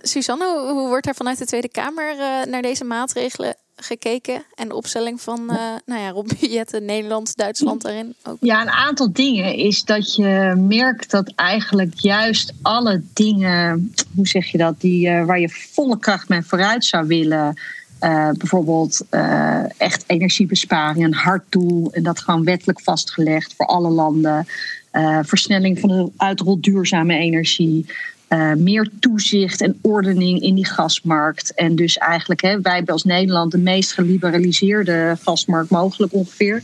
Suzanne, hoe wordt er vanuit de Tweede Kamer uh, naar deze maatregelen gekeken en de opstelling van uh, nou ja, Rob [LAUGHS] Nederland, Duitsland daarin ook? Ja, een aantal dingen is dat je merkt dat eigenlijk juist alle dingen, hoe zeg je dat, die, uh, waar je volle kracht mee vooruit zou willen. Uh, bijvoorbeeld echt energiebesparing, een hard doel en dat gewoon wettelijk vastgelegd voor alle landen. versnelling van de uitrol duurzame energie. Uh, meer toezicht en ordening in die gasmarkt. En dus eigenlijk, hè, wij hebben als Nederland de meest geliberaliseerde gasmarkt mogelijk ongeveer.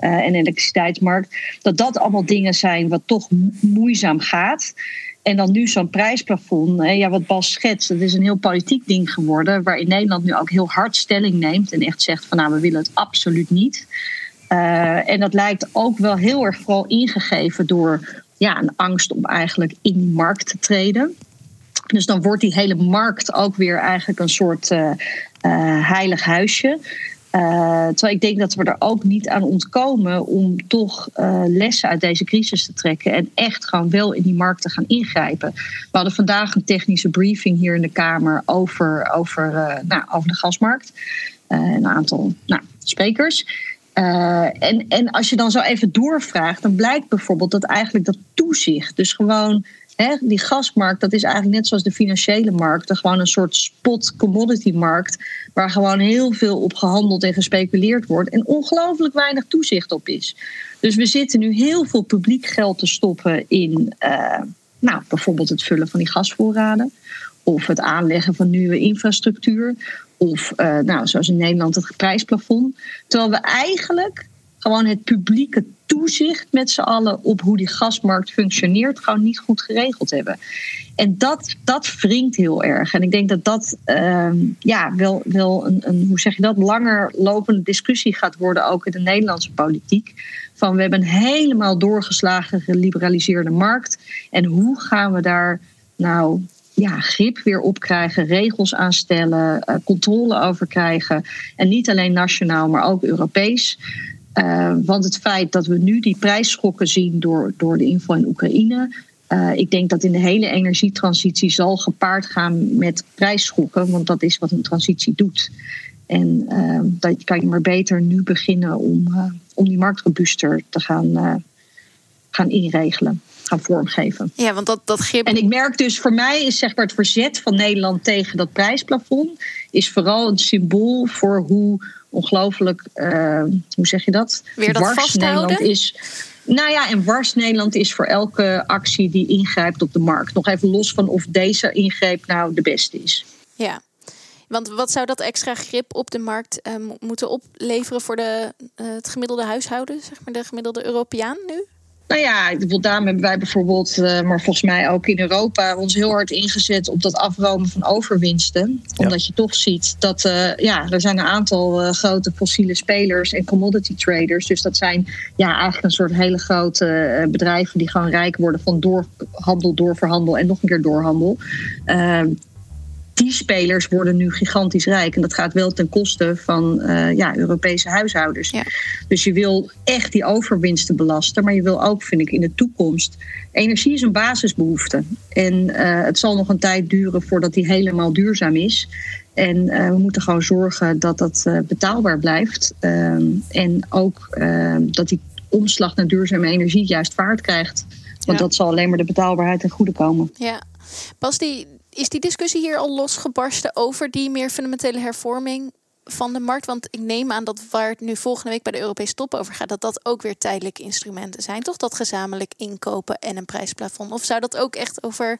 Uh, en elektriciteitsmarkt. Dat dat allemaal dingen zijn wat toch moeizaam gaat. En dan nu zo'n prijsplafond. Hè, ja, wat Bas schetst, dat is een heel politiek ding geworden. Waarin Nederland nu ook heel hard stelling neemt. En echt zegt van nou, we willen het absoluut niet. Uh, en dat lijkt ook wel heel erg vooral ingegeven door ja, een angst om eigenlijk in die markt te treden. Dus dan wordt die hele markt ook weer eigenlijk een soort uh, heilig huisje. Uh, terwijl ik denk dat we er ook niet aan ontkomen om toch lessen uit deze crisis te trekken en echt gewoon wel in die markt te gaan ingrijpen. We hadden vandaag een technische briefing hier in de Kamer over, over, nou, over de gasmarkt. een aantal nou, sprekers. Uh, en, en als je dan zo even doorvraagt, dan blijkt bijvoorbeeld dat eigenlijk dat toezicht, dus gewoon hè, die gasmarkt, dat is eigenlijk net zoals de financiële markt, gewoon een soort spot commodity markt, waar gewoon heel veel op gehandeld en gespeculeerd wordt en ongelooflijk weinig toezicht op is. Dus we zitten nu heel veel publiek geld te stoppen in uh, nou, bijvoorbeeld het vullen van die gasvoorraden of het aanleggen van nieuwe infrastructuur. Of uh, nou, zoals in Nederland het prijsplafond. Terwijl we eigenlijk gewoon het publieke toezicht met z'n allen op hoe die gasmarkt functioneert, gewoon niet goed geregeld hebben. En dat, dat wringt heel erg. En ik denk dat dat uh, ja, wel, wel een, een, hoe zeg je dat, langer lopende discussie gaat worden, ook in de Nederlandse politiek. Van we hebben een helemaal doorgeslagen geliberaliseerde markt. En hoe gaan we daar nou ja, grip weer op krijgen, regels aanstellen, uh, controle over krijgen. En niet alleen nationaal, maar ook Europees. Uh, want het feit dat we nu die prijsschokken zien door, door de inval in Oekraïne. Uh, ik denk dat in de hele energietransitie zal gepaard gaan met prijsschokken, want dat is wat een transitie doet. En dat kan je maar beter nu beginnen om, om die markt robuuster te gaan, gaan inregelen gaan vormgeven. Ja, want dat, dat grip... En ik merk dus, voor mij is zeg maar het verzet van Nederland tegen dat prijsplafond... is vooral een symbool voor hoe ongelooflijk, uh, hoe zeg je dat? Weer dat vasthouden? Nederland is. Nou ja, en wars Nederland is voor elke actie die ingrijpt op de markt. Nog even los van of deze ingreep nou de beste is. Ja, want wat zou dat extra grip op de markt uh, moeten opleveren voor de, uh, het gemiddelde huishouden, zeg maar de gemiddelde Europeaan nu? Nou ja, daarom hebben wij bijvoorbeeld, uh, maar volgens mij ook in Europa, ons heel hard ingezet op dat afromen van overwinsten. Omdat je toch ziet dat uh, ja, er zijn een aantal uh, grote fossiele spelers en commodity traders. Dus dat zijn ja, eigenlijk een soort hele grote bedrijven die gewoon rijk worden van doorhandel, doorverhandel en nog een keer doorhandel. Die spelers worden nu gigantisch rijk. En dat gaat wel ten koste van uh, ja, Europese huishoudens. Ja. Dus je wil echt die overwinsten belasten. Maar je wil ook, vind ik, in de toekomst. Energie is een basisbehoefte. En uh, het zal nog een tijd duren voordat die helemaal duurzaam is. En uh, we moeten gewoon zorgen dat dat betaalbaar blijft. Ehm, en ook ehm, dat die omslag naar duurzame energie juist vaart krijgt. Want ja. dat zal alleen maar de betaalbaarheid ten goede komen. Ja, Pas die, is die discussie hier al losgebarsten over die meer fundamentele hervorming van de markt? Want ik neem aan dat waar het nu volgende week bij de Europese top over gaat, dat dat ook weer tijdelijke instrumenten zijn. Toch dat gezamenlijk inkopen en een prijsplafond? Of zou dat ook echt over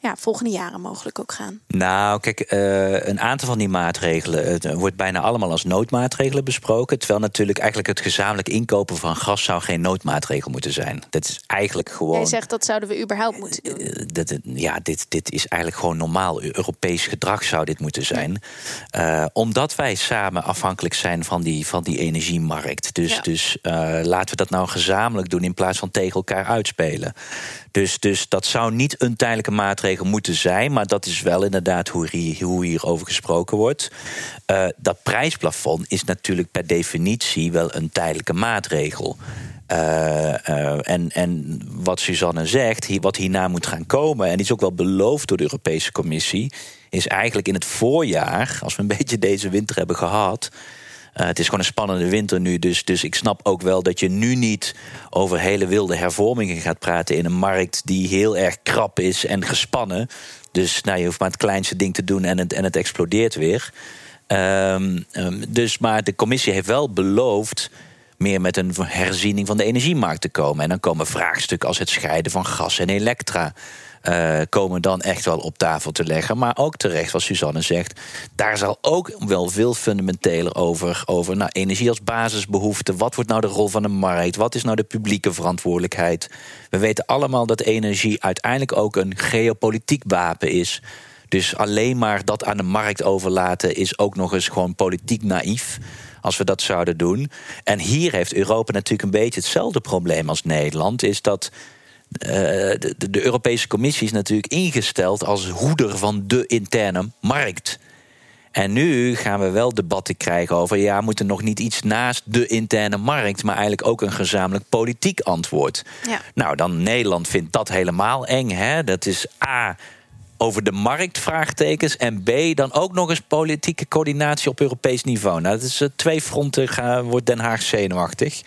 ja, volgende jaren mogelijk ook gaan? Nou, kijk, uh, een aantal van die maatregelen het wordt bijna allemaal als noodmaatregelen besproken. Terwijl natuurlijk eigenlijk het gezamenlijk inkopen van gas zou geen noodmaatregel moeten zijn. Dat is eigenlijk gewoon. Jij zegt dat zouden we überhaupt moeten doen. Uh, dat, ja, dit, dit is eigenlijk gewoon normaal. Europees gedrag zou dit moeten zijn. Uh, omdat wij samen afhankelijk zijn van die, van die energiemarkt. Dus, ja. dus laten we dat nou gezamenlijk doen in plaats van tegen elkaar uitspelen. Dus, dus dat zou niet een tijdelijke maatregel moeten zijn, maar dat is wel inderdaad hoe, hier, hierover gesproken wordt. Uh, dat prijsplafond is natuurlijk per definitie wel een tijdelijke maatregel. Uh, uh, en, en wat Suzanne zegt, wat hierna moet gaan komen, en is ook wel beloofd door de Europese Commissie, is eigenlijk in het voorjaar, als we een [LAUGHS] beetje deze winter hebben gehad, uh, het is gewoon een spannende winter nu. Dus, dus ik snap ook wel dat je nu niet over hele wilde hervormingen gaat praten in een markt die heel erg krap is en gespannen. Dus nou, je hoeft maar het kleinste ding te doen en het, en het explodeert weer. Um, um, dus, maar de commissie heeft wel beloofd meer met een herziening van de energiemarkt te komen. En dan komen vraagstukken als het scheiden van gas en elektra uh, komen dan echt wel op tafel te leggen. Maar ook terecht, wat Suzanne zegt, daar zal ook wel veel fundamenteler over, over nou, energie als basisbehoefte. Wat wordt nou de rol van de markt? Wat is nou de publieke verantwoordelijkheid? We weten allemaal dat energie uiteindelijk ook een geopolitiek wapen is. Dus alleen maar dat aan de markt overlaten is ook nog eens gewoon politiek naïef als we dat zouden doen. En hier heeft Europa natuurlijk een beetje hetzelfde probleem als Nederland. Is dat de, de, Europese Commissie is natuurlijk ingesteld als hoeder van de interne markt. En nu gaan we wel debatten krijgen over, ja, moet er nog niet iets naast de interne markt, maar eigenlijk ook een gezamenlijk politiek antwoord. Ja. Nou, dan Nederland vindt dat helemaal eng. Hè? Dat is A over de markt, vraagtekens. En B, dan ook nog eens politieke coördinatie op Europees niveau. Nou, dat is uh, twee fronten gaan, wordt Den Haag zenuwachtig.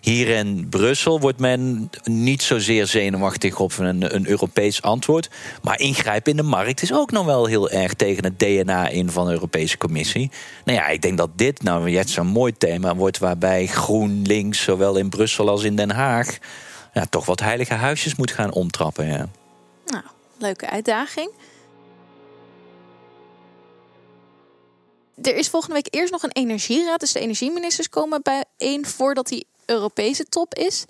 Hier in Brussel wordt men niet zozeer zenuwachtig op een, een Europees antwoord. Maar ingrijpen in de markt is ook nog wel heel erg tegen het DNA in van de Europese Commissie. Nou ja, ik denk dat dit nou net zo'n mooi thema wordt waarbij GroenLinks, zowel in Brussel als in Den Haag, ja, toch wat heilige huisjes moet gaan omtrappen. Ja. Nou, leuke uitdaging. Er is volgende week eerst nog een energieraad. Dus de energieministers komen bijeen voordat die Europese top is.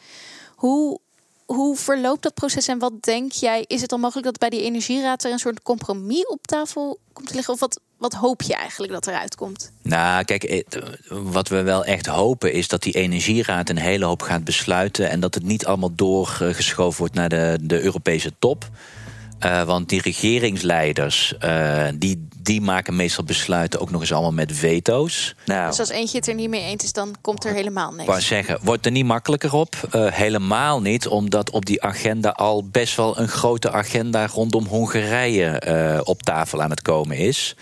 Hoe, hoe verloopt dat proces en wat denk jij? Is het dan mogelijk dat bij die energieraad er een soort compromis op tafel komt te liggen? Of wat, wat hoop je eigenlijk dat eruit komt? Nou, kijk, eh, wat we wel echt hopen is dat die energieraad een hele hoop gaat besluiten. En dat het niet allemaal doorgeschoven wordt naar de, de Europese top. Uh, want die regeringsleiders, uh, die, die maken meestal besluiten ook nog eens allemaal met veto's. Nou, dus als eentje het er niet mee eens is, dan komt er helemaal niks. Maar zeggen, wordt er niet makkelijker op? Uh, helemaal niet, omdat op die agenda al best wel een grote agenda rondom Hongarije op tafel aan het komen is.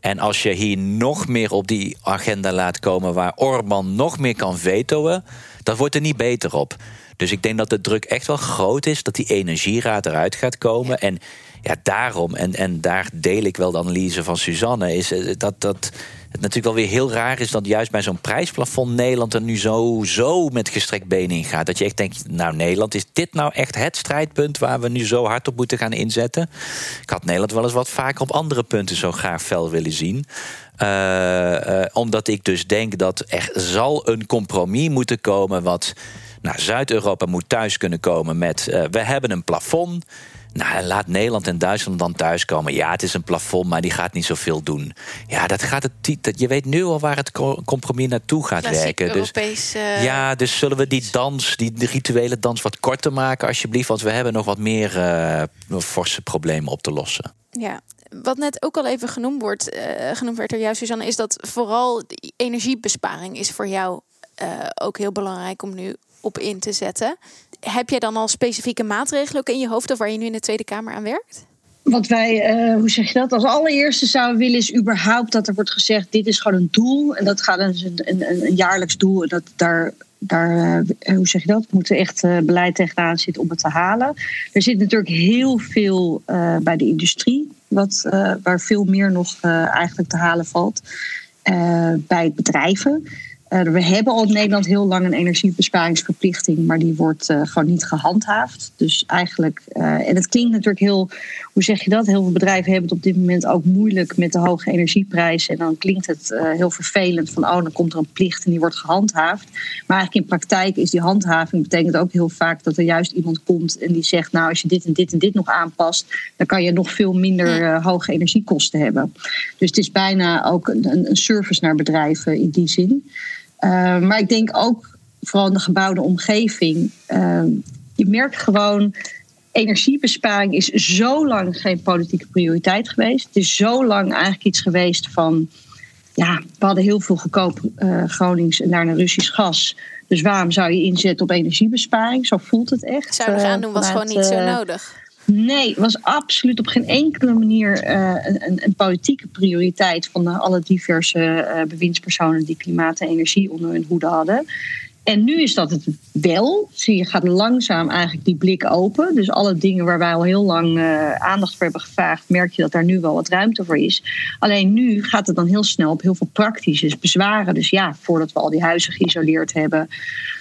En als je hier nog meer op die agenda laat komen waar Orbán nog meer kan vetoen, dat wordt er niet beter op. Dus ik denk dat de druk echt wel groot is dat die energieraad eruit gaat komen. En ja, daarom, en, en daar deel ik wel de analyse van Suzanne, is eh, dat, dat het natuurlijk wel weer heel raar is dat juist bij zo'n prijsplafond Nederland er nu zo, zo met gestrekt benen in gaat. Dat je echt denkt, nou Nederland, is dit nou echt het strijdpunt waar we nu zo hard op moeten gaan inzetten? Ik had Nederland wel eens wat vaker op andere punten zo graag fel willen zien. Uh, uh, omdat ik dus denk dat er zal een compromis moeten komen wat nou, Zuid-Europa moet thuis kunnen komen met... Uh, we hebben een plafond... Nou, laat Nederland en Duitsland dan thuiskomen. Ja, het is een plafond, maar die gaat niet zoveel doen. Ja, dat gaat het. Je weet nu al waar het compromis naartoe gaat werken. Dus, uh, ja, dus zullen we die dans, die rituele dans, wat korter maken, alsjeblieft? Want we hebben nog wat meer uh, forse problemen op te lossen. Ja, wat net ook al even genoemd wordt, uh, genoemd werd er juist, Suzanne, is dat vooral energiebesparing is voor jou ook heel belangrijk om nu op in te zetten. Heb jij dan al specifieke maatregelen ook in je hoofd of waar je nu in de Tweede Kamer aan werkt? Wat wij, uh, hoe zeg je dat, als allereerste zouden willen is überhaupt dat er wordt gezegd: dit is gewoon een doel. En dat gaat een, een, een jaarlijks doel. Dat daar, daar uh, hoe zeg je dat, moet er echt uh, beleid tegenaan zitten om het te halen. Er zit natuurlijk heel veel bij de industrie, wat, waar veel meer nog eigenlijk te halen valt. bij bedrijven. Uh, we hebben al in Nederland heel lang een energiebesparingsverplichting, maar die wordt uh, gewoon niet gehandhaafd. Dus eigenlijk, uh, en het klinkt natuurlijk heel, hoe zeg je dat? Heel veel bedrijven hebben het op dit moment ook moeilijk met de hoge energieprijzen. En dan klinkt het heel vervelend van, oh, dan komt er een plicht en die wordt gehandhaafd. Maar eigenlijk in praktijk is die handhaving, betekent ook heel vaak dat er juist iemand komt en die zegt, nou, als je dit en dit en dit nog aanpast, dan kan je nog veel minder hoge energiekosten hebben. Dus het is bijna ook een, een service naar bedrijven in die zin. Uh, maar ik denk ook vooral in de gebouwde omgeving. Uh, je merkt gewoon, energiebesparing is zo lang geen politieke prioriteit geweest. Het is zo lang eigenlijk iets geweest van. Ja, we hadden heel veel goedkoop uh, Gronings en daarna Russisch gas. Dus waarom zou je inzetten op energiebesparing? Zo voelt het echt. Zou je gaan doen was gewoon niet zo nodig. Nee, was absoluut op geen enkele manier uh, een, een, politieke prioriteit van alle diverse uh, bewindspersonen die klimaat en energie onder hun hoede hadden. En nu is dat het wel. Zie je gaat langzaam eigenlijk die blik open. Dus alle dingen waar wij al heel lang uh, aandacht voor hebben gevraagd, merk je dat daar nu wel wat ruimte voor is. Alleen nu gaat het dan heel snel op heel veel praktische bezwaren. Dus ja, voordat we al die huizen geïsoleerd hebben.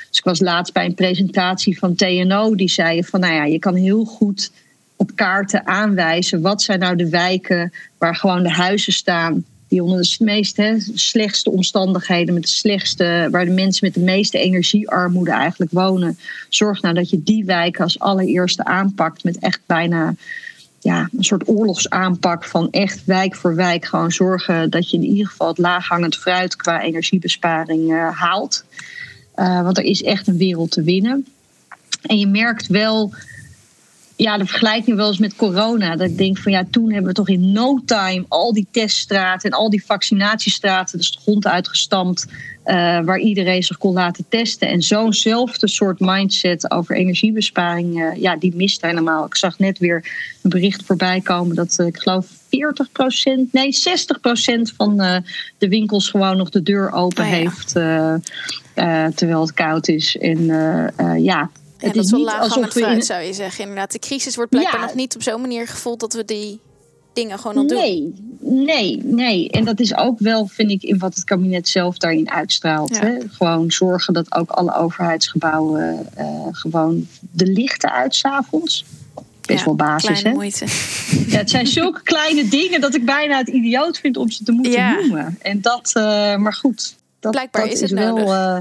Dus ik was laatst bij een presentatie van TNO. Die zeiden van nou ja, je kan heel goed op kaarten aanwijzen. Wat zijn nou de wijken waar gewoon de huizen staan. Die onder de meest hè, slechtste omstandigheden, met de slechtste, waar de mensen met de meeste energiearmoede eigenlijk wonen. Zorg nou dat je die wijken als allereerste aanpakt met echt bijna ja, een soort oorlogsaanpak van echt wijk voor wijk gewoon zorgen dat je in ieder geval het laaghangend fruit qua energiebesparing uh, haalt. Uh, want er is echt een wereld te winnen. En je merkt wel ja, de vergelijking wel eens met corona. Dat ik denk van ja, toen hebben we toch in no time al die teststraten en al die vaccinatiestraten dus de grond uitgestampt. Uh, waar iedereen zich kon laten testen. En zo'nzelfde soort mindset over energiebesparing, uh, ja, die mist helemaal. Ik zag net weer een bericht voorbij komen dat uh, ik geloof 40% nee 60% van de winkels gewoon nog de deur open oh, ja. heeft. terwijl het koud is. En ja, het is, wel laaghangend fruit, in... zou je zeggen. Inderdaad, de crisis wordt blijkbaar nog niet op zo'n manier gevoeld dat we die dingen gewoon al doen. Nee, nee, nee. En dat is ook wel, vind ik, in wat het kabinet zelf daarin uitstraalt. Hè? Gewoon zorgen dat ook alle overheidsgebouwen uh, gewoon de lichten uit s'avonds. Best ja, wel basis, hè? Moeite. Ja, het zijn zulke [LAUGHS] kleine dingen dat ik bijna het idioot vind om ze te moeten ja. noemen. En dat, uh, maar goed. Dat, Blijkbaar dat is het wel. Uh,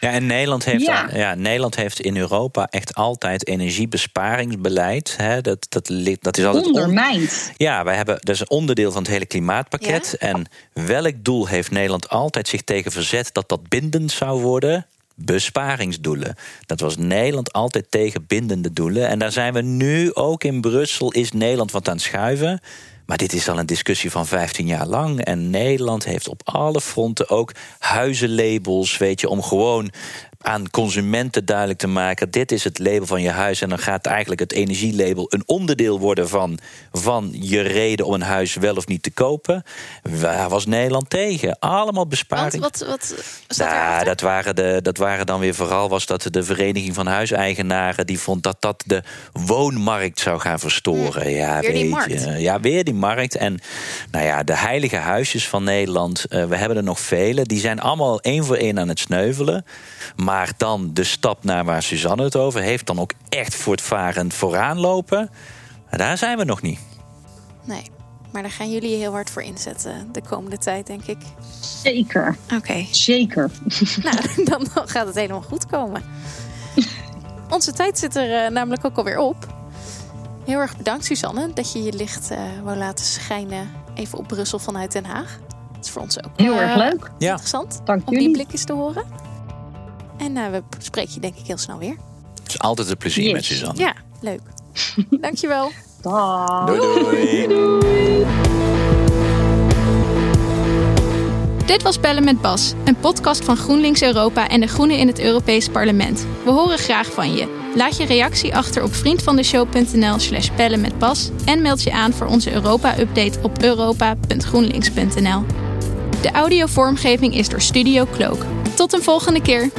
ja, en Nederland heeft, ja. ja. Nederland heeft in Europa echt altijd energiebesparingsbeleid. Hè, dat, dat, dat is altijd ondermijnd. ja, wij hebben, dat is een onderdeel van het hele klimaatpakket. Ja? En welk doel heeft Nederland altijd zich tegen verzet dat dat bindend zou worden? besparingsdoelen. Dat was Nederland altijd tegen bindende doelen. En daar zijn we nu ook in Brussel. Is Nederland wat aan het schuiven? Maar dit is al een discussie van 15 jaar lang. En Nederland heeft op alle fronten ook huizenlabels, weet je, om gewoon aan consumenten duidelijk te maken: dit is het label van je huis. En dan gaat eigenlijk het energielabel een onderdeel worden van, van je reden om een huis wel of niet te kopen. Waar was Nederland tegen? Allemaal besparing. Wat, wat, wat ja, dat, waren de, dat waren dan weer vooral was dat de Vereniging van Huiseigenaren die vond dat dat de woonmarkt zou gaan verstoren. Hm. Ja, weer weet die markt. Je. Ja, weer die markt. En nou ja, de heilige huisjes van Nederland, uh, we hebben er nog vele. Die zijn allemaal één voor één aan het sneuvelen. Maar dan de stap naar waar Suzanne het over heeft, dan ook echt voortvarend vooraan lopen. Daar zijn we nog niet. Nee, maar daar gaan jullie heel hard voor inzetten de komende tijd, denk ik. Zeker. Oké. Zeker. [LAUGHS] Nou, dan gaat het helemaal goed komen. Onze tijd zit er uh, namelijk ook alweer op. Heel erg bedankt, Suzanne, dat je je licht uh, wou laten schijnen even op Brussel vanuit Den Haag. Dat is voor ons ook heel uh, erg leuk. Ja. Interessant Dank om jullie. die blik eens te horen. En uh, we spreken je denk ik heel snel weer. Het is altijd een plezier Yes. met Suzanne. Ja, leuk. [LAUGHS] Dankjewel. Dag. Doei doei. Dit was Bellen met Bas, een podcast van GroenLinks Europa en de Groenen in het Europees Parlement. We horen graag van je. Laat je reactie achter op vriendvandeshow.nl slash bellen met Bas en meld je aan voor onze Europa-update op europa.groenlinks.nl. De audiovormgeving is door Studio Cloak. Tot een volgende keer!